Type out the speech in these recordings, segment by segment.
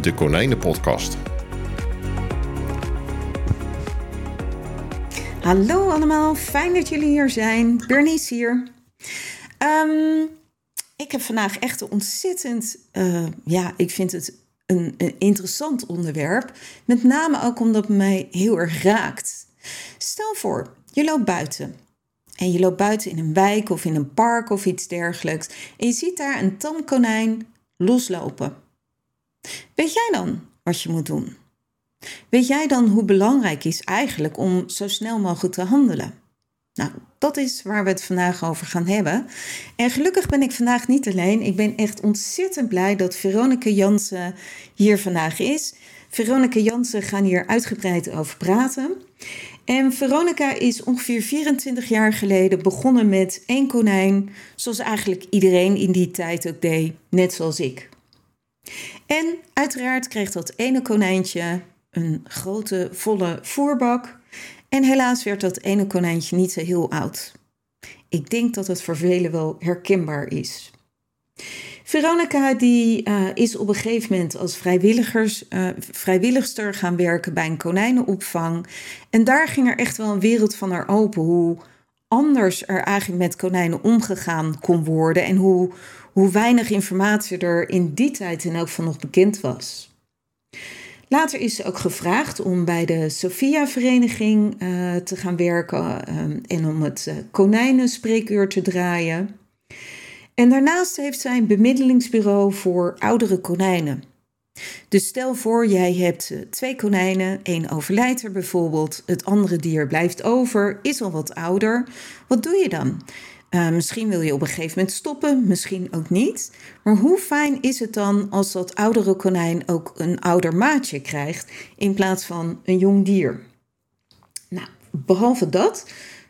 de Konijnenpodcast. Hallo allemaal, fijn dat jullie hier zijn. Bernice hier. Ehm, ik heb vandaag echt een ontzettend, uh, ja, ik vind het een, een interessant onderwerp. Met name ook omdat het mij heel erg raakt. Stel voor, je loopt buiten. En je loopt buiten in een wijk of in een park of iets dergelijks. En je ziet daar een tamkonijn loslopen. Weet jij dan wat je moet doen? Weet jij dan hoe belangrijk is eigenlijk om zo snel mogelijk te handelen? Nou, dat is waar we het vandaag over gaan hebben. En gelukkig ben ik vandaag niet alleen. Ik ben echt ontzettend blij dat Veronica Jansen hier vandaag is. Veronica Jansen gaan hier uitgebreid over praten. En Veronica is ongeveer 24 jaar geleden begonnen met één konijn, zoals eigenlijk iedereen in die tijd ook deed, net zoals ik. En uiteraard kreeg dat ene konijntje een grote, volle voerbak. En helaas werd dat ene konijntje niet zo heel oud. Ik denk dat het voor velen wel herkenbaar is. Veronica die, uh, is op een gegeven moment als vrijwilligers, uh, vrijwilligster gaan werken bij een konijnenopvang. En daar ging er echt wel een wereld van haar open. Hoe anders er eigenlijk met konijnen omgegaan kon worden. En hoe, hoe weinig informatie er in die tijd in elk geval nog bekend was. Later is ze ook gevraagd om bij de Sophia-vereniging uh, te gaan werken en om het konijnenspreekuur te draaien. En daarnaast heeft zij een bemiddelingsbureau voor oudere konijnen. Dus stel voor, jij hebt eh, twee konijnen, één overlijdt er bijvoorbeeld, het andere dier blijft over, is al wat ouder. Wat doe je dan? Uh, misschien wil je op een gegeven moment stoppen, misschien ook niet. Maar hoe fijn is het dan als dat oudere konijn ook een ouder maatje krijgt in plaats van een jong dier? Nou, behalve dat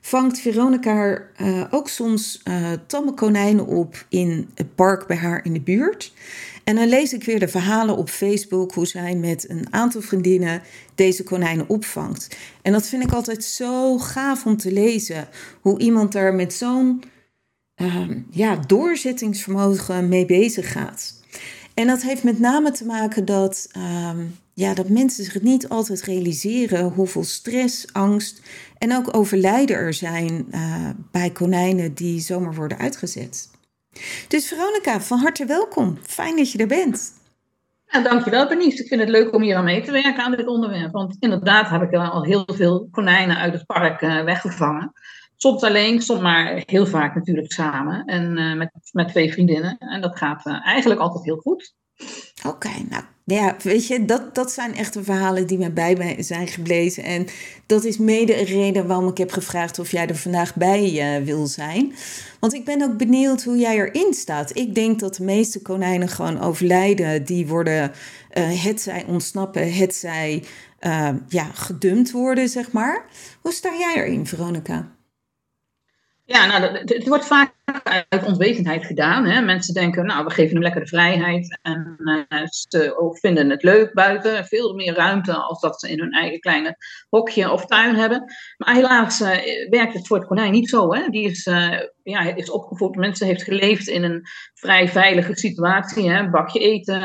vangt Veronica uh, ook soms uh, tamme konijnen op in het park bij haar in de buurt. En dan lees ik weer de verhalen op Facebook hoe zij met een aantal vriendinnen deze konijnen opvangt. En dat vind ik altijd zo gaaf om te lezen. Hoe iemand daar met zo'n uh, ja, doorzettingsvermogen mee bezig gaat. En dat heeft met name te maken dat, uh, ja, dat mensen zich niet altijd realiseren hoeveel stress, angst en ook overlijden er zijn uh, bij konijnen die zomaar worden uitgezet. Dus Veronica, van harte welkom. Fijn dat je er bent. Ja, dankjewel Bernice. Ik vind het leuk om hier aan mee te werken aan dit onderwerp. Want inderdaad heb ik al heel veel konijnen uit het park uh, weggevangen. Soms alleen, soms maar heel vaak natuurlijk samen. En uh, met, met twee vriendinnen. En dat gaat eigenlijk altijd heel goed. Oké, okay, nou ja, weet je, dat, dat zijn echte verhalen die mij bij mij zijn geblezen. En dat is mede een reden waarom ik heb gevraagd of jij er vandaag bij uh, wil zijn. Want ik ben ook benieuwd hoe jij erin staat. Ik denk dat de meeste konijnen gewoon overlijden. Die worden, uh, het zij ontsnappen, het zij uh, ja, gedumpt worden, zeg maar. Hoe sta jij erin, Veronica? Ja, nou, het wordt vaak uit onwetendheid gedaan. Hè. Mensen denken, nou, we geven hem lekker de vrijheid. En uh, ze vinden het leuk buiten. Veel meer ruimte als dat ze in hun eigen kleine hokje of tuin hebben. Maar helaas uh, werkt het voor het konijn niet zo. Hè. Die is, uh, ja, is opgevoed, mensen heeft geleefd in een vrij veilige situatie. Hè. Bakje eten,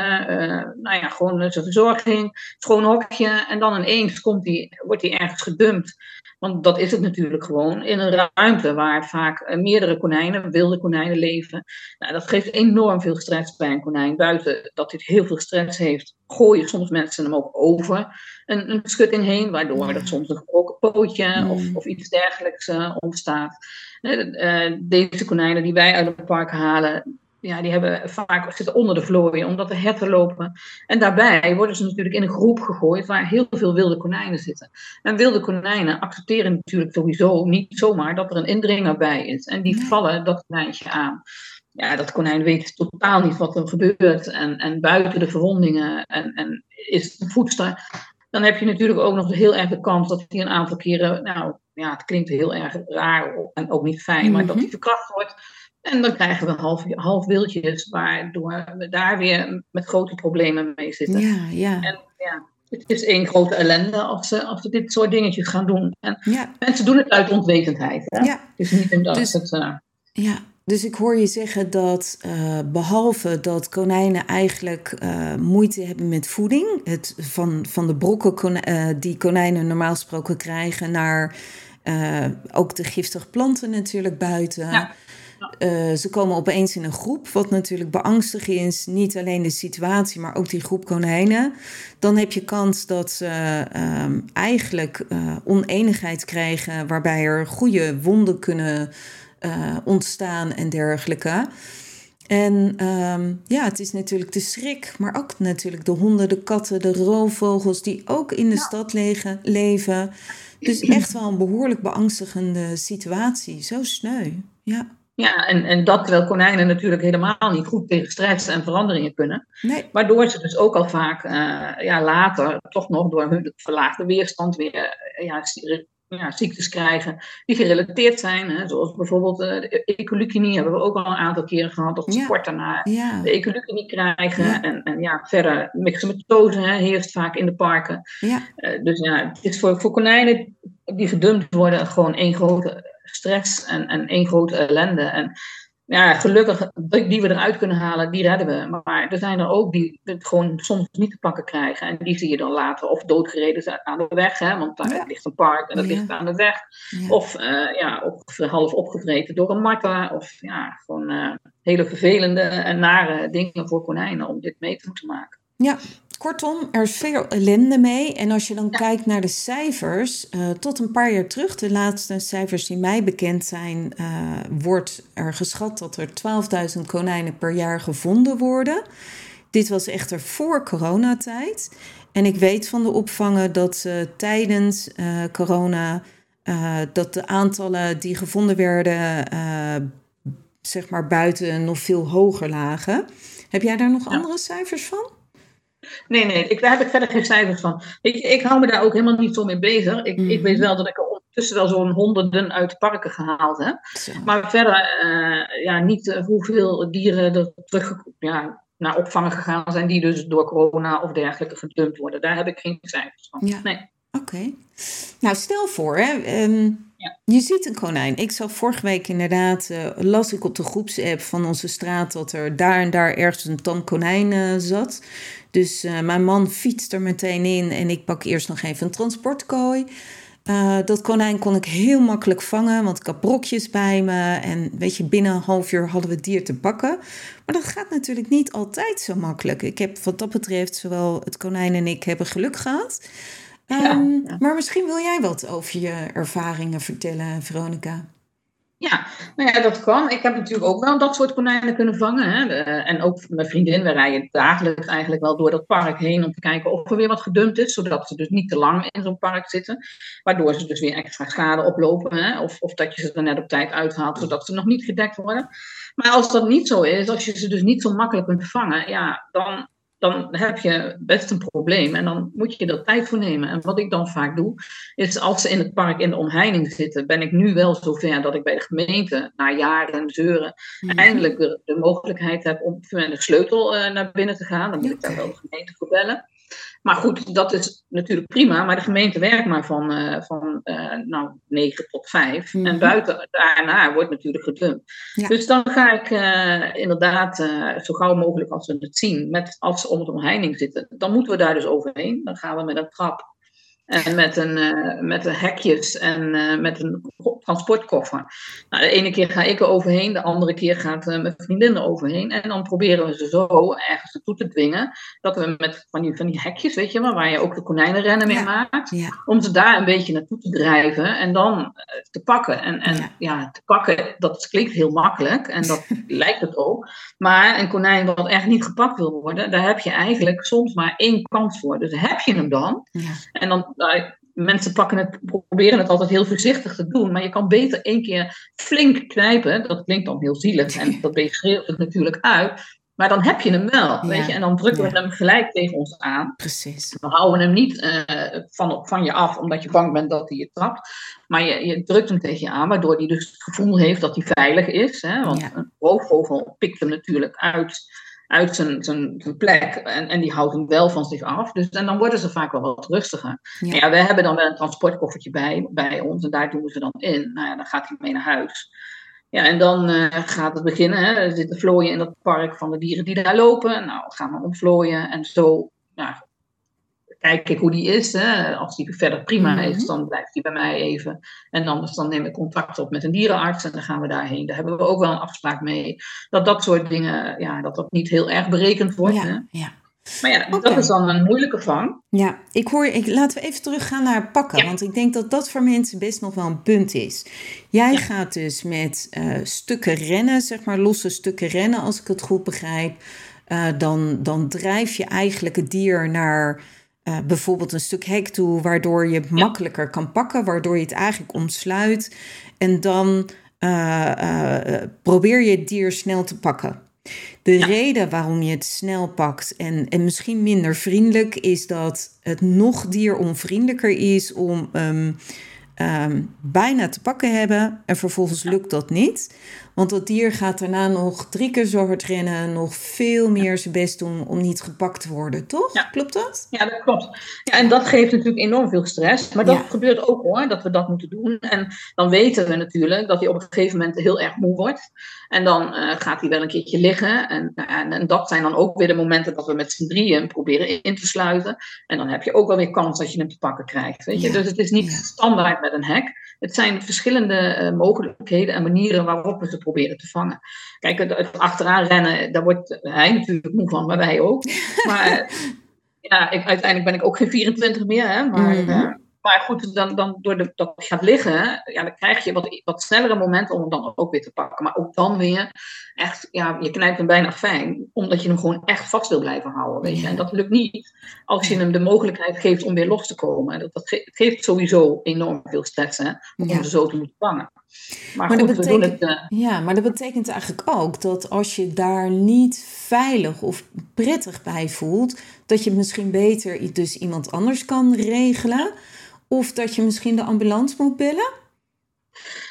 nou ja, gewoon zijn verzorging, schoon hokje. En dan ineens komt die, wordt hij ergens gedumpt. Want dat is het natuurlijk gewoon. In een ruimte waar vaak meerdere konijnen, wilde konijnen leven. Nou, dat geeft enorm veel stress bij een konijn. Buiten dat hij heel veel stress heeft, gooien soms mensen hem ook over een, een schutting heen. Waardoor er soms een gebroken pootje of, of iets dergelijks uh, ontstaat. Uh, deze konijnen die wij uit het park halen, ja, die hebben vaak zitten onder de vlooien, omdat de herten lopen. En daarbij worden ze natuurlijk in een groep gegooid waar heel veel wilde konijnen zitten. En wilde konijnen accepteren natuurlijk sowieso niet zomaar dat er een indringer bij is. En die vallen dat konijntje aan. ja, dat konijn weet totaal niet wat er gebeurt. En, en buiten de verwondingen en, en is het een voedster. Dan heb je natuurlijk ook nog heel erg de kans dat hij een aantal keren, nou ja, het klinkt heel erg raar en ook niet fijn, maar dat hij verkracht wordt. En dan krijgen we half, half wildjes, waardoor we daar weer met grote problemen mee zitten. Ja, ja. En ja, het is één grote ellende als ze, als ze dit soort dingetjes gaan doen. En mensen doen het uit onwetendheid. Hè? Ja. Het is niet omdat dus, het... Uh... Ja, dus ik hoor je zeggen dat uh, behalve dat konijnen eigenlijk uh, moeite hebben met voeding, het van, van de brokken die konijnen normaal gesproken krijgen naar ook de giftige planten natuurlijk buiten. Ja. Ze komen opeens in een groep, wat natuurlijk beangstigend is. Niet alleen de situatie, maar ook die groep konijnen. Dan heb je kans dat ze uh, eigenlijk oneenigheid krijgen, waarbij er goede wonden kunnen uh, ontstaan en dergelijke. En um, ja, het is natuurlijk de schrik, maar ook natuurlijk de honden, de katten, de roofvogels die ook in de stad leven. Dus echt wel een behoorlijk beangstigende situatie. Zo sneu. Ja. Ja, en, en dat terwijl konijnen natuurlijk helemaal niet goed tegen stress en veranderingen kunnen. Nee. Waardoor ze dus ook al vaak uh, ja, later toch nog door hun verlaagde weerstand weer uh, ja, ja, ziektes krijgen die gerelateerd zijn. Hè, zoals bijvoorbeeld uh, de ecolucini hebben we ook al een aantal keren gehad. Dat ze kort daarna de ecolucini krijgen. En, en ja, verder mixomatose hè, heerst vaak in de parken. Uh, dus ja, het is voor, voor konijnen die gedumpt worden gewoon één grote stress en, en één grote ellende. En ja, gelukkig die we eruit kunnen halen, die redden we. Maar er zijn er ook die het gewoon soms niet te pakken krijgen. En die zie je dan later of doodgereden zijn aan de weg. Hè, want daar ligt een park en dat ligt aan de weg. Of, uh, ja, of half opgevreten door een marta. Of ja, gewoon uh, hele vervelende en nare dingen voor konijnen om dit mee te moeten maken. Ja, kortom, er is veel ellende mee. En als je dan kijkt naar de cijfers, uh, tot een paar jaar terug, de laatste cijfers die mij bekend zijn, uh, wordt er geschat dat er 12.000 konijnen per jaar gevonden worden. Dit was echter voor coronatijd. En ik weet van de opvangen dat uh, tijdens corona dat de aantallen die gevonden werden, zeg maar buiten nog veel hoger lagen. Heb jij daar nog andere cijfers van? Nee, nee, ik, daar heb ik verder geen cijfers van. Ik, ik hou me daar ook helemaal niet zo mee bezig. Ik, ik weet mhm. wel dat ik er ondertussen wel zo'n honderden uit parken gehaald heb. Maar verder, uh, ja, niet uh, hoeveel dieren er terug ja, naar opvangen gegaan zijn, die dus door corona of dergelijke gedumpt worden. Daar heb ik geen cijfers van. Ja. Nee. Oké. Nou, stel voor, hè, ehm, ja. je ziet een konijn. Ik zag vorige week inderdaad, uh, las ik op de groepsapp van onze straat dat er daar en daar ergens een tam konijn zat. Dus uh, mijn man fietst er meteen in en ik pak eerst nog even een transportkooi. Uh, dat konijn kon ik heel makkelijk vangen, want ik had brokjes bij me. En weet je, binnen een half uur hadden we het dier te pakken. Maar dat gaat natuurlijk niet altijd zo makkelijk. Ik heb wat dat betreft, zowel het konijn en ik hebben geluk gehad. Um, ja, ja. Maar misschien wil jij wat over je ervaringen vertellen, Veronica. Ja, nou ja, dat kan. Ik heb natuurlijk ook wel dat soort konijnen kunnen vangen. Hè. en ook mijn vriendin, we rijden dagelijks eigenlijk wel door dat park heen om te kijken of er weer wat gedumpt is, zodat ze dus niet te lang in zo'n park zitten. Waardoor ze dus weer extra schade oplopen. Hè. Of, of dat je ze er net op tijd uithaalt, zodat ze nog niet gedekt worden. Maar als dat niet zo is, als je ze dus niet zo makkelijk kunt vangen, ja, dan dan heb je best een probleem. En dan moet je er tijd voor nemen. En wat ik dan vaak doe, is als ze in het park in de omheining zitten, ben ik nu wel zover dat ik bij de gemeente, na jaren zeuren, eindelijk de, de, mogelijkheid heb om met een sleutel uh, naar binnen te gaan. Dan moet ik daar wel de gemeente voor bellen. Maar goed, dat is natuurlijk prima, maar de gemeente werkt maar van, uh, van uh, nou, 9 tot 5. En mhm. buiten, daarna wordt natuurlijk gedumpt. Dus dan ga ik uh, inderdaad zo gauw mogelijk als we het zien, met, als ze om het omheining zitten, dan moeten we daar dus overheen. Dan gaan we met een trap en met, een, uh, met de hekjes en uh, met een transportkoffer. Nou, de ene keer ga ik er overheen, de andere keer gaat uh, mijn vriendin er overheen. En dan proberen we ze zo ergens naartoe te dwingen. Dat we met van die, van die hekjes, weet je wel, waar je ook de konijnenrennen mee maakt. Om ze daar een beetje naartoe te drijven en dan te pakken. En, en ja. ja. te pakken, dat klinkt heel makkelijk en dat lijkt het ook. Maar een konijn wat echt niet gepakt wil worden, daar heb je eigenlijk soms maar één kans voor. Dus heb je hem dan. En dan mensen pakken het, proberen het altijd heel voorzichtig te doen. Maar je kan beter één keer flink knijpen. Dat klinkt dan heel zielig en dat schreeuwt het natuurlijk uit. Maar dan heb je hem wel, weet je. En dan drukken we hem gelijk tegen ons aan. Precies. Dan houden we hem niet uh, van, van je af, omdat je bang bent dat hij je trapt. Maar je, je drukt hem tegen je aan, waardoor hij dus het gevoel heeft dat hij veilig is. Hè? Want een roofvogel pikt hem natuurlijk uit uit zijn, zijn, zijn plek. En, en die houdt hem wel van zich af. Dus, en dan worden ze vaak wel wat rustiger. Ja. ja, we hebben dan wel een transportkoffertje bij, bij ons. En daar doen we ze dan in. Nou ja, dan gaat hij mee naar huis. Ja, en dan uh, gaat het beginnen. Hè. Er zitten vlooien in dat park van de dieren die daar lopen. Nou, gaan we ontvlooien. En zo nou, kijk ik hoe die is. Hè. Als die verder prima is, mhm. dan blijft die bij mij even. En anders dan neem ik contact op met een dierenarts en dan gaan we daarheen. Daar hebben we ook wel een afspraak mee. Dat dat soort dingen, ja, dat dat niet heel erg berekend wordt. Ja, hè. ja. Maar ja, dat is dan een moeilijke vang. Ja, ik hoor, ik, laten we even teruggaan naar pakken. Want ik denk dat dat voor mensen best nog wel een punt is. Jij gaat dus met uh, stukken rennen, zeg maar losse stukken rennen, als ik het goed begrijp. Uh, dan, dan drijf je eigenlijk het dier naar uh, bijvoorbeeld een stuk hek toe, waardoor je het makkelijker kan pakken, waardoor je het eigenlijk omsluit. En dan probeer je het dier snel te pakken. De reden waarom je het snel pakt en, en misschien minder vriendelijk is dat het nog dieronvriendelijker is om um, um, bijna te pakken hebben en vervolgens lukt dat niet. Want dat dier gaat daarna nog drie keer zo hard rennen, nog veel meer zijn best doen om niet gepakt te worden, toch? Ja. Klopt dat? Ja, dat klopt. Ja, en dat geeft natuurlijk enorm veel stress. Maar dat gebeurt ook hoor, dat we dat moeten doen. En dan weten we natuurlijk dat hij op een gegeven moment heel erg moe wordt. En dan uh, gaat hij wel een keertje liggen. En, en, en, dat zijn dan ook weer de momenten dat we met z'n drieën proberen in te sluiten. En dan heb je ook wel weer kans dat je hem te pakken krijgt. Weet je? Dus het is niet standaard met een hek. Het zijn verschillende uh, mogelijkheden en manieren waarop we ze proberen te vangen. Kijk, het, achteraan rennen, daar wordt hij natuurlijk moe van, maar wij ook. Maar ja, ik, uiteindelijk ben ik ook geen 24 meer, hè, maar... Mm -hmm. Maar goed, dan, dan door de, dat gaat liggen, ja, dan krijg je wat, wat snellere momenten om hem dan ook weer te pakken. Maar ook dan weer echt, ja, je knijpt hem bijna fijn, omdat je hem gewoon echt vast wil blijven houden. Weet je? En dat lukt niet als je hem de mogelijkheid geeft om weer los te komen. Dat, dat geeft sowieso enorm veel stress, hè, om ja. hem zo te moeten vangen. Maar, maar goed, dat betekent, het, uh... ja, maar dat betekent eigenlijk ook dat als je daar niet veilig of prettig bij voelt, dat je misschien beter dus iemand anders kan regelen. Of dat je misschien de ambulance moet bellen?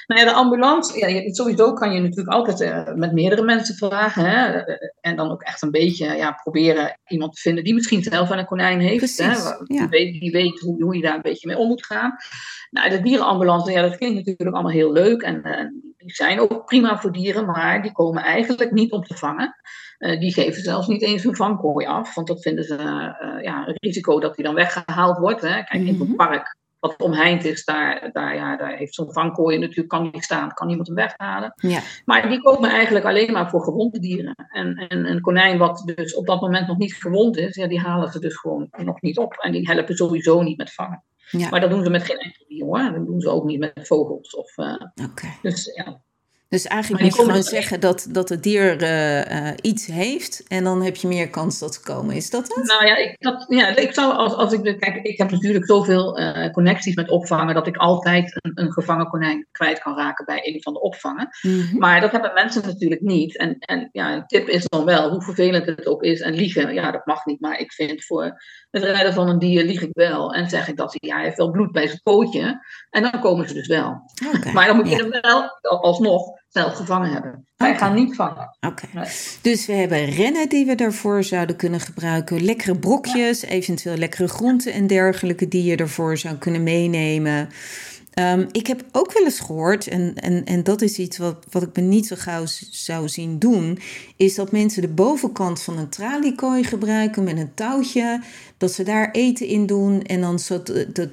Nou ja, de ambulance, ja, sowieso kan je natuurlijk altijd uh, met meerdere mensen vragen. Hè? En dan ook echt een beetje ja, proberen iemand te vinden die misschien zelf een konijn heeft. Precies, hè? Die, weet, die weet hoe, hoe, je daar een beetje mee om moet gaan. Nou, de dierenambulance, ja, dat klinkt natuurlijk allemaal heel leuk. En uh, die zijn ook prima voor dieren, maar die komen eigenlijk niet om te vangen. Uh, die geven zelfs niet eens hun vangkooi af, want dat vinden ze ja, een risico dat die dan weggehaald wordt. Hè? Kijk, in het mhm. park wat omheind is, daar, daar, ja, daar heeft zo'n vangkooi natuurlijk kan niet staan, kan niemand hem weghalen. Ja. Maar die komen eigenlijk alleen maar voor gewonde dieren. En, en een konijn wat dus op dat moment nog niet gewond is, ja, die halen ze dus gewoon nog niet op. En die helpen sowieso niet met vangen. Ja. Maar dat doen ze met geen enkel dier hoor. Dat doen ze ook niet met vogels. Of, uh, okay. Dus ja, dus eigenlijk moet je gewoon zeggen dat, dat het dier uh, uh, iets heeft en dan heb je meer kans dat ze komen. Is dat het? Nou ja, ik, dat, ja, ik zou als, als ik. Kijk, ik heb natuurlijk zoveel uh, connecties met opvangen dat ik altijd een, een, gevangen konijn kwijt kan raken bij een van de opvangen. Mm -hmm. Maar dat hebben mensen natuurlijk niet. En, en ja, een tip is dan wel, hoe vervelend het ook is. En liegen, ja, dat mag niet. Maar ik vind voor het redden van een dier lieg ik wel. En zeg ik dat hij, ja, hij heeft wel bloed bij zijn pootje. En dan komen ze dus wel. Okay. Maar dan moet je ja. hem wel alsnog zelf gevangen hebben. Wij okay. gaan niet vangen. Oké. Okay. Dus we hebben rennen die we daarvoor zouden kunnen gebruiken. Lekkere brokjes, ja. eventueel lekkere groenten en dergelijke die je ervoor zou kunnen meenemen. Um, ik heb ook wel eens gehoord, en, en, en dat is iets wat, wat ik me niet zo gauw zou zien doen, is dat mensen de bovenkant van een traliekooi gebruiken met een touwtje, dat ze daar eten in doen en dan zo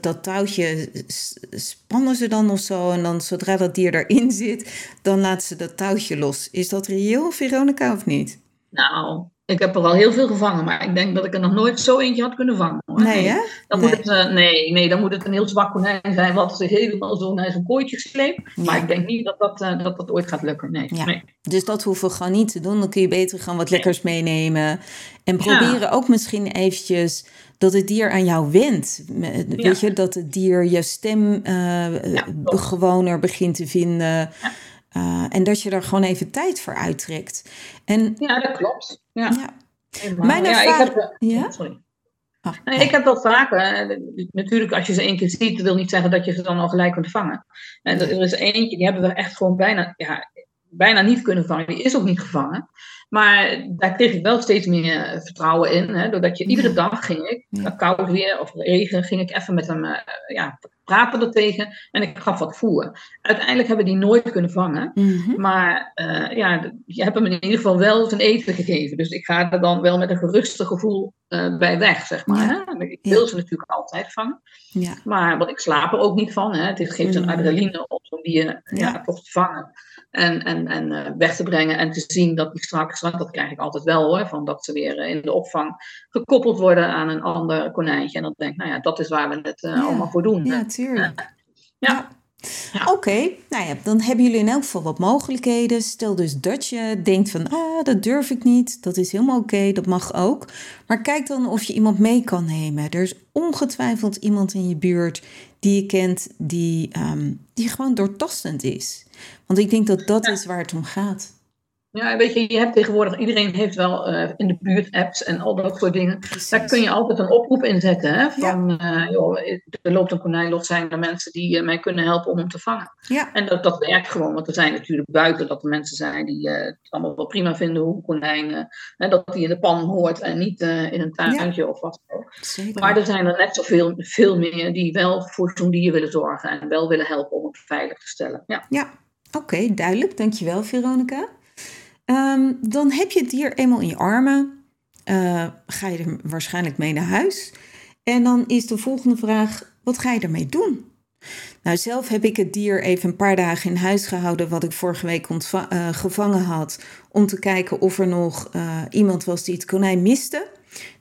dat, touwtje spannen ze dan of zo en dan zodra dat dier erin zit, dan laten ze dat touwtje los. Is dat reëel, Veronica, of niet? Nou, ik heb er al heel veel gevangen, maar ik denk dat ik er nog nooit zo eentje had kunnen vangen. Hoor. Nee, hè? Dan Nee. Moet het, eh, nee, nee, dan moet het een heel zwak konijn zijn wat zich helemaal zo naar zijn kooitje sleept. Maar Ja. ik denk niet dat dat, eh, dat, dat ooit gaat lukken. Nee. Ja. nee. Dus dat hoeven we gewoon niet te doen. Dan kun je beter gewoon wat lekkers meenemen. En proberen ook misschien eventjes dat het dier aan jou wendt. Me- Weet je, dat het dier je stem eh, Ja, klopt. gewoner begint te vinden. Eh, en dat je er gewoon even tijd voor uittrekt. En Ja, dat klopt. Ja, ja. Mijn ja, ik heb, Ja? Sorry. Ah, Nee, ik heb dat vaker. eh, Natuurlijk, als je ze één keer ziet, dat wil niet zeggen dat je ze dan al gelijk kunt vangen. En er is eentje, die hebben we echt gewoon bijna, ja, bijna niet kunnen vangen. Die is ook niet gevangen. Maar daar kreeg ik wel steeds meer vertrouwen in. Hè, doordat je iedere dag ging ik, Ja. koud weer of regen, ging ik even met hem eh, ja, praten er tegen. En ik gaf wat voer. Uiteindelijk hebben die nooit kunnen vangen. mhm. Maar eh, ja, je hebt hem in ieder geval wel zijn eten gegeven. Dus ik ga er dan wel met een gerustig gevoel eh, bij weg, zeg maar. Ja. Hè? Ik Ja. wil ze natuurlijk altijd vangen. ja. Maar want ik slaap er ook niet van. Hè? Het geeft een Mm. adrenaline om zo'n dier ja. Ja. toch te vangen. En, en, en eh, weg te brengen en te zien dat die straks, want dat krijg ik altijd wel hoor, van dat ze weer eh, in de opvang gekoppeld worden aan een ander konijntje. En dan denk ik, nou ja, dat is waar we het eh, Ja. allemaal voor doen. Ja, tuurlijk. Ja. Ja. Oké, nou ja, dan hebben jullie in elk geval wat mogelijkheden. Stel dus dat je denkt van, ah, dat durf ik niet. Dat is helemaal oké, dat mag ook. Maar kijk dan of je iemand mee kan nemen. Er is ongetwijfeld iemand in je buurt die je kent, die, ehm, die gewoon doortastend is. Want ik denk dat dat is waar het om gaat. Ja, weet je, je hebt tegenwoordig, iedereen heeft wel eh, in de buurt apps en al dat soort dingen. Daar kun je altijd een oproep in zetten. Hè? Van, eh, joh, er loopt een konijn los, zijn er mensen die eh, mij kunnen helpen om hem te vangen. Ja, En dat, dat werkt gewoon, want er zijn natuurlijk buiten dat er mensen zijn die het allemaal wel prima vinden hoe een konijn, hè, dat die in de pan hoort en niet in een tuintje of wat dan. Maar er zijn er net zoveel veel meer die wel voor zo'n dier willen zorgen en wel willen helpen om het veilig te stellen. Ja. Ja, oké, duidelijk. Dankjewel, Veronica. Ehm, dan heb je het dier eenmaal in je armen. Eh, ga je er waarschijnlijk mee naar huis. En dan is de volgende vraag, wat ga je ermee doen? Nou, zelf heb ik het dier even een paar dagen in huis gehouden... wat ik vorige week eh, gevangen had... om te kijken of er nog eh, iemand was die het konijn miste.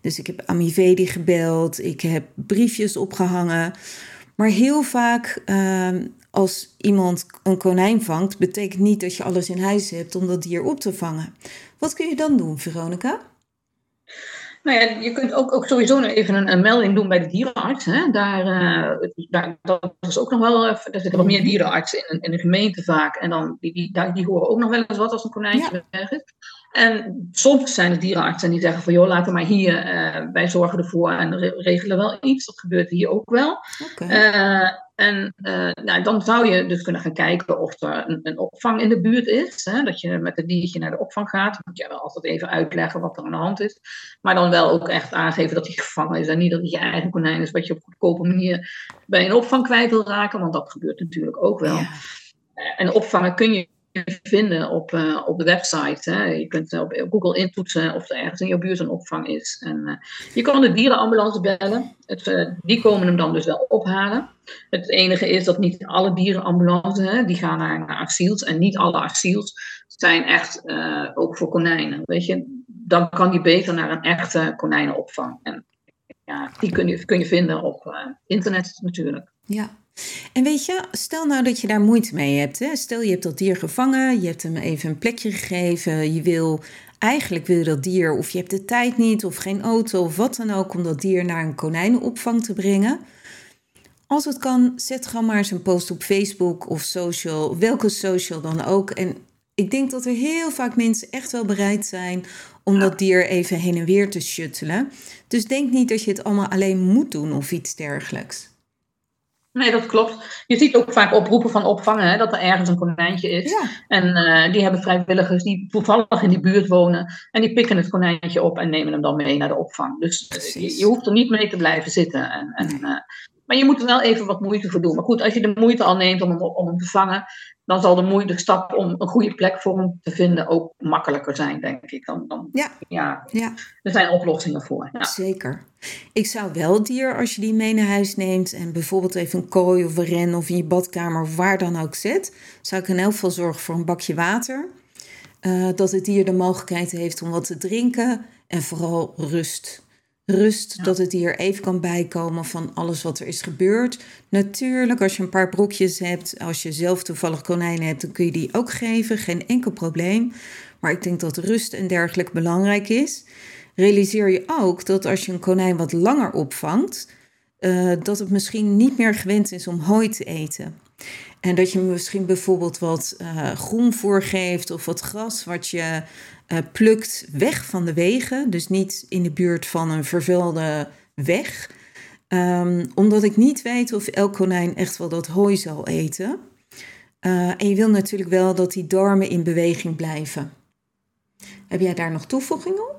Dus ik heb Amivedi gebeld, ik heb briefjes opgehangen... Maar heel vaak ehm, als iemand een konijn vangt, betekent niet dat je alles in huis hebt om dat dier op te vangen. Wat kun je dan doen, Veronica? Nou ja, je kunt ook, ook sowieso even een, een melding doen bij de dierenarts. Hè? Daar, eh, daar, dat is ook nog wel, eh, er zitten wat meer dierenartsen in, in de gemeente vaak. En dan, die, die, die horen ook nog wel eens wat als een konijntje weg is. En soms zijn er dierenartsen die zeggen van joh, laten maar hier, eh, wij zorgen ervoor en re- regelen wel iets. Dat gebeurt hier ook wel. Eh, en eh, nou, dan zou je dus kunnen gaan kijken of er een, een opvang in de buurt is. Hè? Dat je met het diertje naar de opvang gaat. Dan moet je wel altijd even uitleggen wat er aan de hand is. Maar dan wel ook echt aangeven dat hij gevangen is. En niet dat het je eigen konijn is wat je op goedkope manier bij een opvang kwijt wil raken. Want dat gebeurt natuurlijk ook wel. Ja. En opvangen kun je vinden op, eh, op de website. Hè. Je kunt eh, op Google intoetsen of er ergens in jouw buurt een opvang is. En, eh, je kan de dierenambulance bellen. Het, die komen hem dan dus wel ophalen. Het enige is dat niet alle dierenambulances, hè, die gaan naar, naar asiels. En niet alle asiels zijn echt ook voor konijnen. Weet je? Dan kan die beter naar een echte konijnenopvang. En ja, die kun je, kun je vinden op internet natuurlijk. Ja. En weet je, stel nou dat je daar moeite mee hebt. Hè? Stel je hebt dat dier gevangen, je hebt hem even een plekje gegeven. Je wil, eigenlijk wil je dat dier, of je hebt de tijd niet, of geen auto, of wat dan ook, om dat dier naar een konijnenopvang te brengen. Als het kan, zet gewoon maar eens een post op Facebook of social, welke social dan ook. En ik denk dat er heel vaak mensen echt wel bereid zijn om dat dier even heen en weer te shuttelen. Dus denk niet dat je het allemaal alleen moet doen of iets dergelijks. Nee, dat klopt. Je ziet ook vaak oproepen van opvangen, hè, dat er ergens een konijntje is. Ja. En eh, die hebben vrijwilligers die toevallig in die buurt wonen. En die pikken het konijntje op en nemen hem dan mee naar de opvang. Dus eh, je, je hoeft er niet mee te blijven zitten. En, en, eh, maar je moet er wel even wat moeite voor doen. Maar goed, als je de moeite al neemt om hem, om hem te vangen, dan zal de, moeite, de stap om een goede plek voor hem te vinden ook makkelijker zijn, denk ik. Dan, dan, Ja. ja, Ja, er zijn oplossingen voor. Ja. zeker. Ik zou wel het dier, als je die mee naar huis neemt en bijvoorbeeld even een kooi of een ren of in je badkamer of waar dan ook zet, zou ik in elk geval zorgen voor een bakje water. Uh, dat het dier de mogelijkheid heeft om wat te drinken en vooral rust. Rust, dat het dier even kan bijkomen van alles wat er is gebeurd. Natuurlijk, als je een paar brokjes hebt, als je zelf toevallig konijnen hebt, dan kun je die ook geven, geen enkel probleem. Maar ik denk dat rust en dergelijke belangrijk is. Realiseer je ook dat als je een konijn wat langer opvangt, uh, dat het misschien niet meer gewend is om hooi te eten. En dat je misschien bijvoorbeeld wat uh, groen voorgeeft of wat gras wat je uh, plukt weg van de wegen. Dus niet in de buurt van een vervuilde weg. Um, omdat ik niet weet of elk konijn echt wel dat hooi zal eten. Uh, en je wil natuurlijk wel dat die darmen in beweging blijven. Heb jij daar nog toevoegingen op?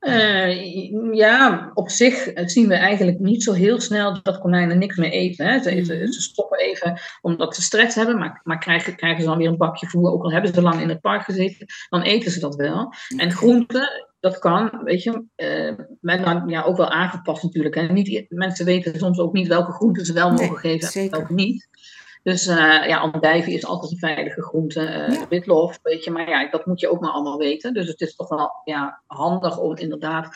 Uh, ja, op zich zien we eigenlijk niet zo heel snel dat konijnen niks meer eten. Hè. Ze, mm ze, stoppen even omdat ze stress hebben, maar, maar krijgen, krijgen ze dan weer een bakje voer. Ook al hebben ze lang in het park gezeten, dan eten ze dat wel. En groenten, dat kan, weet je, uh, dan, ja, ook wel aangepast natuurlijk. Hè. Niet, mensen weten soms ook niet welke groenten ze wel mogen geven en welke niet. Dus uh, ja, andijvie is altijd een veilige groente. Uh, Witlof, weet je, maar ja, dat moet je ook maar allemaal weten. Dus het is toch wel ja, handig om inderdaad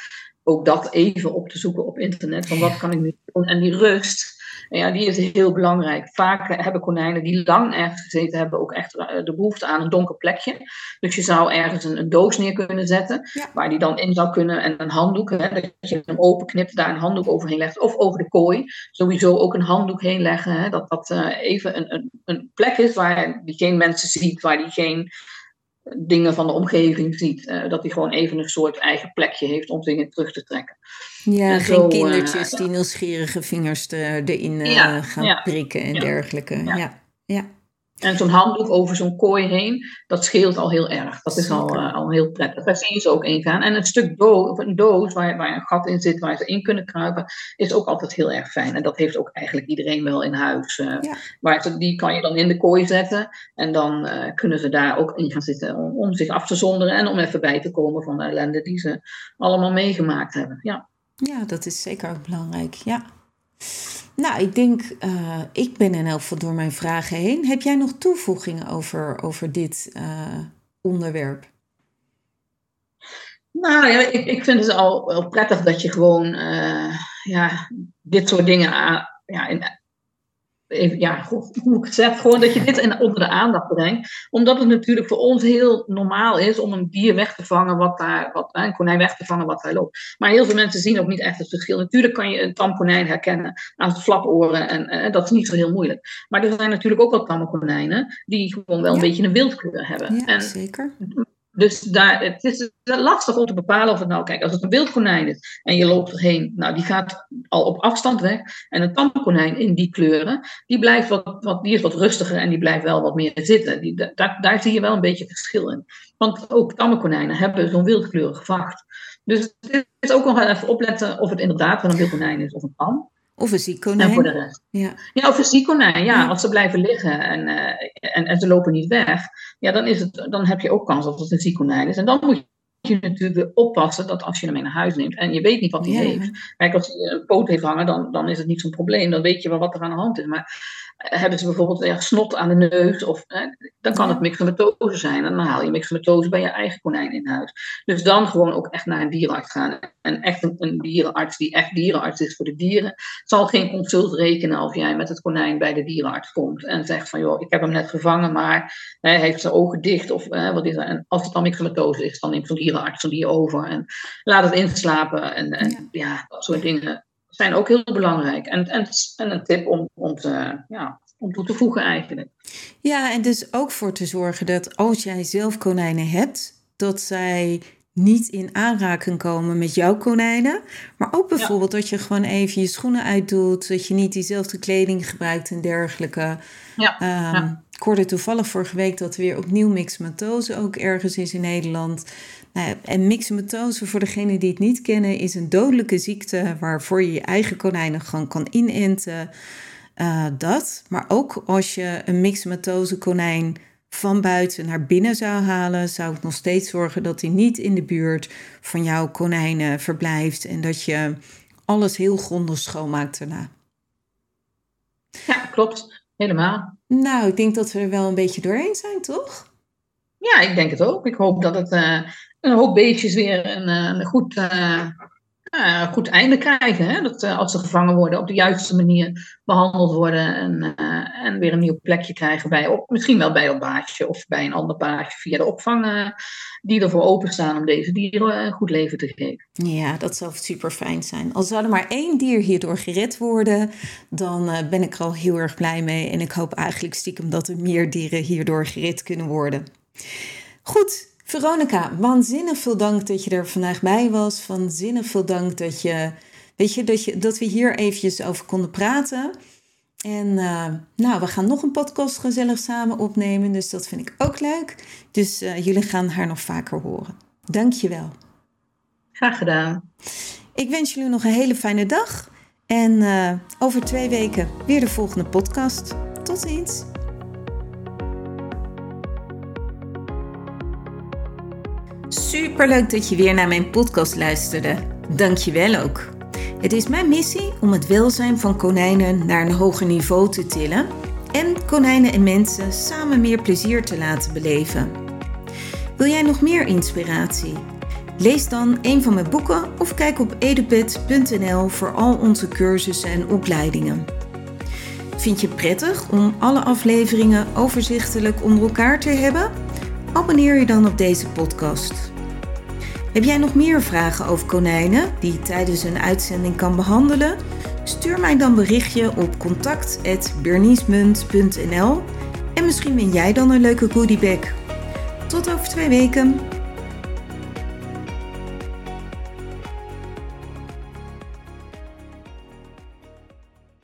ook dat even op te zoeken op internet. Van wat kan ik nu doen? En die rust, ja, die is heel belangrijk. Vaak hebben konijnen die lang ergens gezeten hebben ook echt eh, de behoefte aan een donker plekje. Dus je zou ergens een, een doos neer kunnen zetten, waar die dan in zou kunnen en een handdoek, hè, dat je hem openknipt, daar een handdoek overheen legt. Of over de kooi, sowieso ook een handdoek heen leggen. Hè, dat dat uh, even een, een, een plek is waar die geen mensen ziet, waar die geen dingen van de omgeving ziet. Uh, dat hij gewoon even een soort eigen plekje heeft om in terug te trekken. Ja, geen kindertjes uh, die nieuwsgierige vingers te, erin ja, gaan ja, prikken en dergelijke. Ja. ja. En zo'n handdoek over zo'n kooi heen, dat scheelt al heel erg. Dat is al, uh, al heel prettig. Daar zie je ze ook in gaan. En een stuk doos, of een doos waar, waar een gat in zit, waar ze in kunnen kruipen, is ook altijd heel erg fijn. En dat heeft ook eigenlijk iedereen wel in huis. Uh, ja. waar ze, die kan je dan in de kooi zetten. En dan uh, kunnen ze daar ook in gaan zitten om, om, zich af te zonderen en om even bij te komen van de ellende die ze allemaal meegemaakt hebben. Ja, ja dat is zeker ook belangrijk. Ja. Nou, ik denk, uh, ik ben in elk geval door mijn vragen heen. Heb jij nog toevoegingen over, over dit uh, onderwerp? Nou ja, ik, ik vind het al wel prettig dat je gewoon uh, ja, dit soort dingen aan, ja, in, ja, hoe ik het zeg, gewoon dat je dit in, onder de aandacht brengt. Omdat het natuurlijk voor ons heel normaal is om een dier weg te vangen wat daar, wat, een konijn weg te vangen wat daar loopt. Maar heel veel mensen zien ook niet echt het verschil. Natuurlijk kan je een tam konijn herkennen aan het flaporen en dat is niet zo heel moeilijk. Maar er zijn natuurlijk ook wel tamme konijnen die gewoon wel een beetje een wildkleur hebben. Ja, en, zeker. Dus daar, het is lastig om te bepalen of het nou, kijk, als het een wildkonijn is en je loopt erheen, nou, die gaat al op afstand weg. En een tamkonijn in die kleuren, die, blijft wat, wat, die is wat rustiger en die blijft wel wat meer zitten. Die, daar, daar zie je wel een beetje verschil in. Want ook tamme konijnen hebben zo'n wildkleurig vacht. Dus het is ook nog even opletten of het inderdaad wel een wildkonijn is of een tam. Of een ziekkonijn. En voor de rest. Ja, ja of een ziekkonijn. Ja, ja, als ze blijven liggen en, uh, en, en ze lopen niet weg, ja, dan, is het, dan heb je ook kans dat het een ziekkonijn is. En dan moet je natuurlijk oppassen dat als je hem mee naar huis neemt en je weet niet wat hij ja. heeft. Kijk, als hij een poot heeft hangen, dan, dan is het niet zo'n probleem. Dan weet je wel wat er aan de hand is. Maar hebben ze bijvoorbeeld ja, snot aan de neus, of, hè, dan kan het mixomatose zijn. En dan haal je mixomatose bij je eigen konijn in huis. Dus dan gewoon ook echt naar een dierenarts gaan. En echt een, een dierenarts die echt dierenarts is voor de dieren, zal geen consult rekenen als jij met het konijn bij de dierenarts komt en zegt van joh, ik heb hem net gevangen, maar hij heeft zijn ogen dicht. Of hè, wat is er? En als het dan mixomatose is, dan neemt zo'n dierenarts zo'n dier over en laat het inslapen. En, en ja. ja, dat soort dingen zijn ook heel belangrijk. En, en, en een tip om, om, te, ja, om toe te voegen eigenlijk. Ja, en dus ook voor te zorgen dat als jij zelf konijnen hebt, dat zij niet in aanraking komen met jouw konijnen. Maar ook bijvoorbeeld ja. dat je gewoon even je schoenen uitdoet. Dat je niet diezelfde kleding gebruikt en dergelijke. Ja. Um, ja. Ik hoorde toevallig vorige week dat er weer opnieuw mixomatose ook ergens is in Nederland. Nou, en mixomatose, voor degenen die het niet kennen, is een dodelijke ziekte waarvoor je je eigen konijnen gewoon kan inenten. Uh, dat. Maar ook als je een mixomatose konijn van buiten naar binnen zou halen, zou ik nog steeds zorgen dat hij niet in de buurt van jouw konijnen verblijft en dat je alles heel grondig schoonmaakt daarna. Ja, klopt. Helemaal. Nou, ik denk dat we er wel een beetje doorheen zijn, toch? Ja, ik denk het ook. Ik hoop dat het een hoop beestjes weer een, een goed uh, goed einde krijgen. Hè? Dat uh, als ze gevangen worden, op de juiste manier behandeld worden en, uh, en weer een nieuw plekje krijgen bij, op, misschien wel bij een baasje of bij een ander baasje via de opvang die ervoor openstaan om deze dieren een goed leven te geven. Ja, dat zou super fijn zijn. Al zou er maar één dier hierdoor gered worden, dan ben ik er al heel erg blij mee. En ik hoop eigenlijk stiekem dat er meer dieren hierdoor gered kunnen worden. Goed, Veronica, waanzinnig veel dank dat je er vandaag bij was. Waanzinnig veel dank dat, je, weet je, dat, je, dat we hier eventjes over konden praten. En uh, nou, we gaan nog een podcast gezellig samen opnemen, dus dat vind ik ook leuk. Dus uh, jullie gaan haar nog vaker horen. Dank je wel. Graag gedaan. Ik wens jullie nog een hele fijne dag. En uh, over twee weken weer de volgende podcast. Tot ziens. Superleuk dat je weer naar mijn podcast luisterde. Dank je wel ook. Het is mijn missie om het welzijn van konijnen naar een hoger niveau te tillen en konijnen en mensen samen meer plezier te laten beleven. Wil jij nog meer inspiratie? Lees dan een van mijn boeken of kijk op edupet.nl voor al onze cursussen en opleidingen. Vind je prettig om alle afleveringen overzichtelijk onder elkaar te hebben? Abonneer je dan op deze podcast. Heb jij nog meer vragen over konijnen die je tijdens een uitzending kan behandelen? Stuur mij dan berichtje op contact.berniesmunt.nl en misschien win jij dan een leuke goodiebag. Tot over twee weken.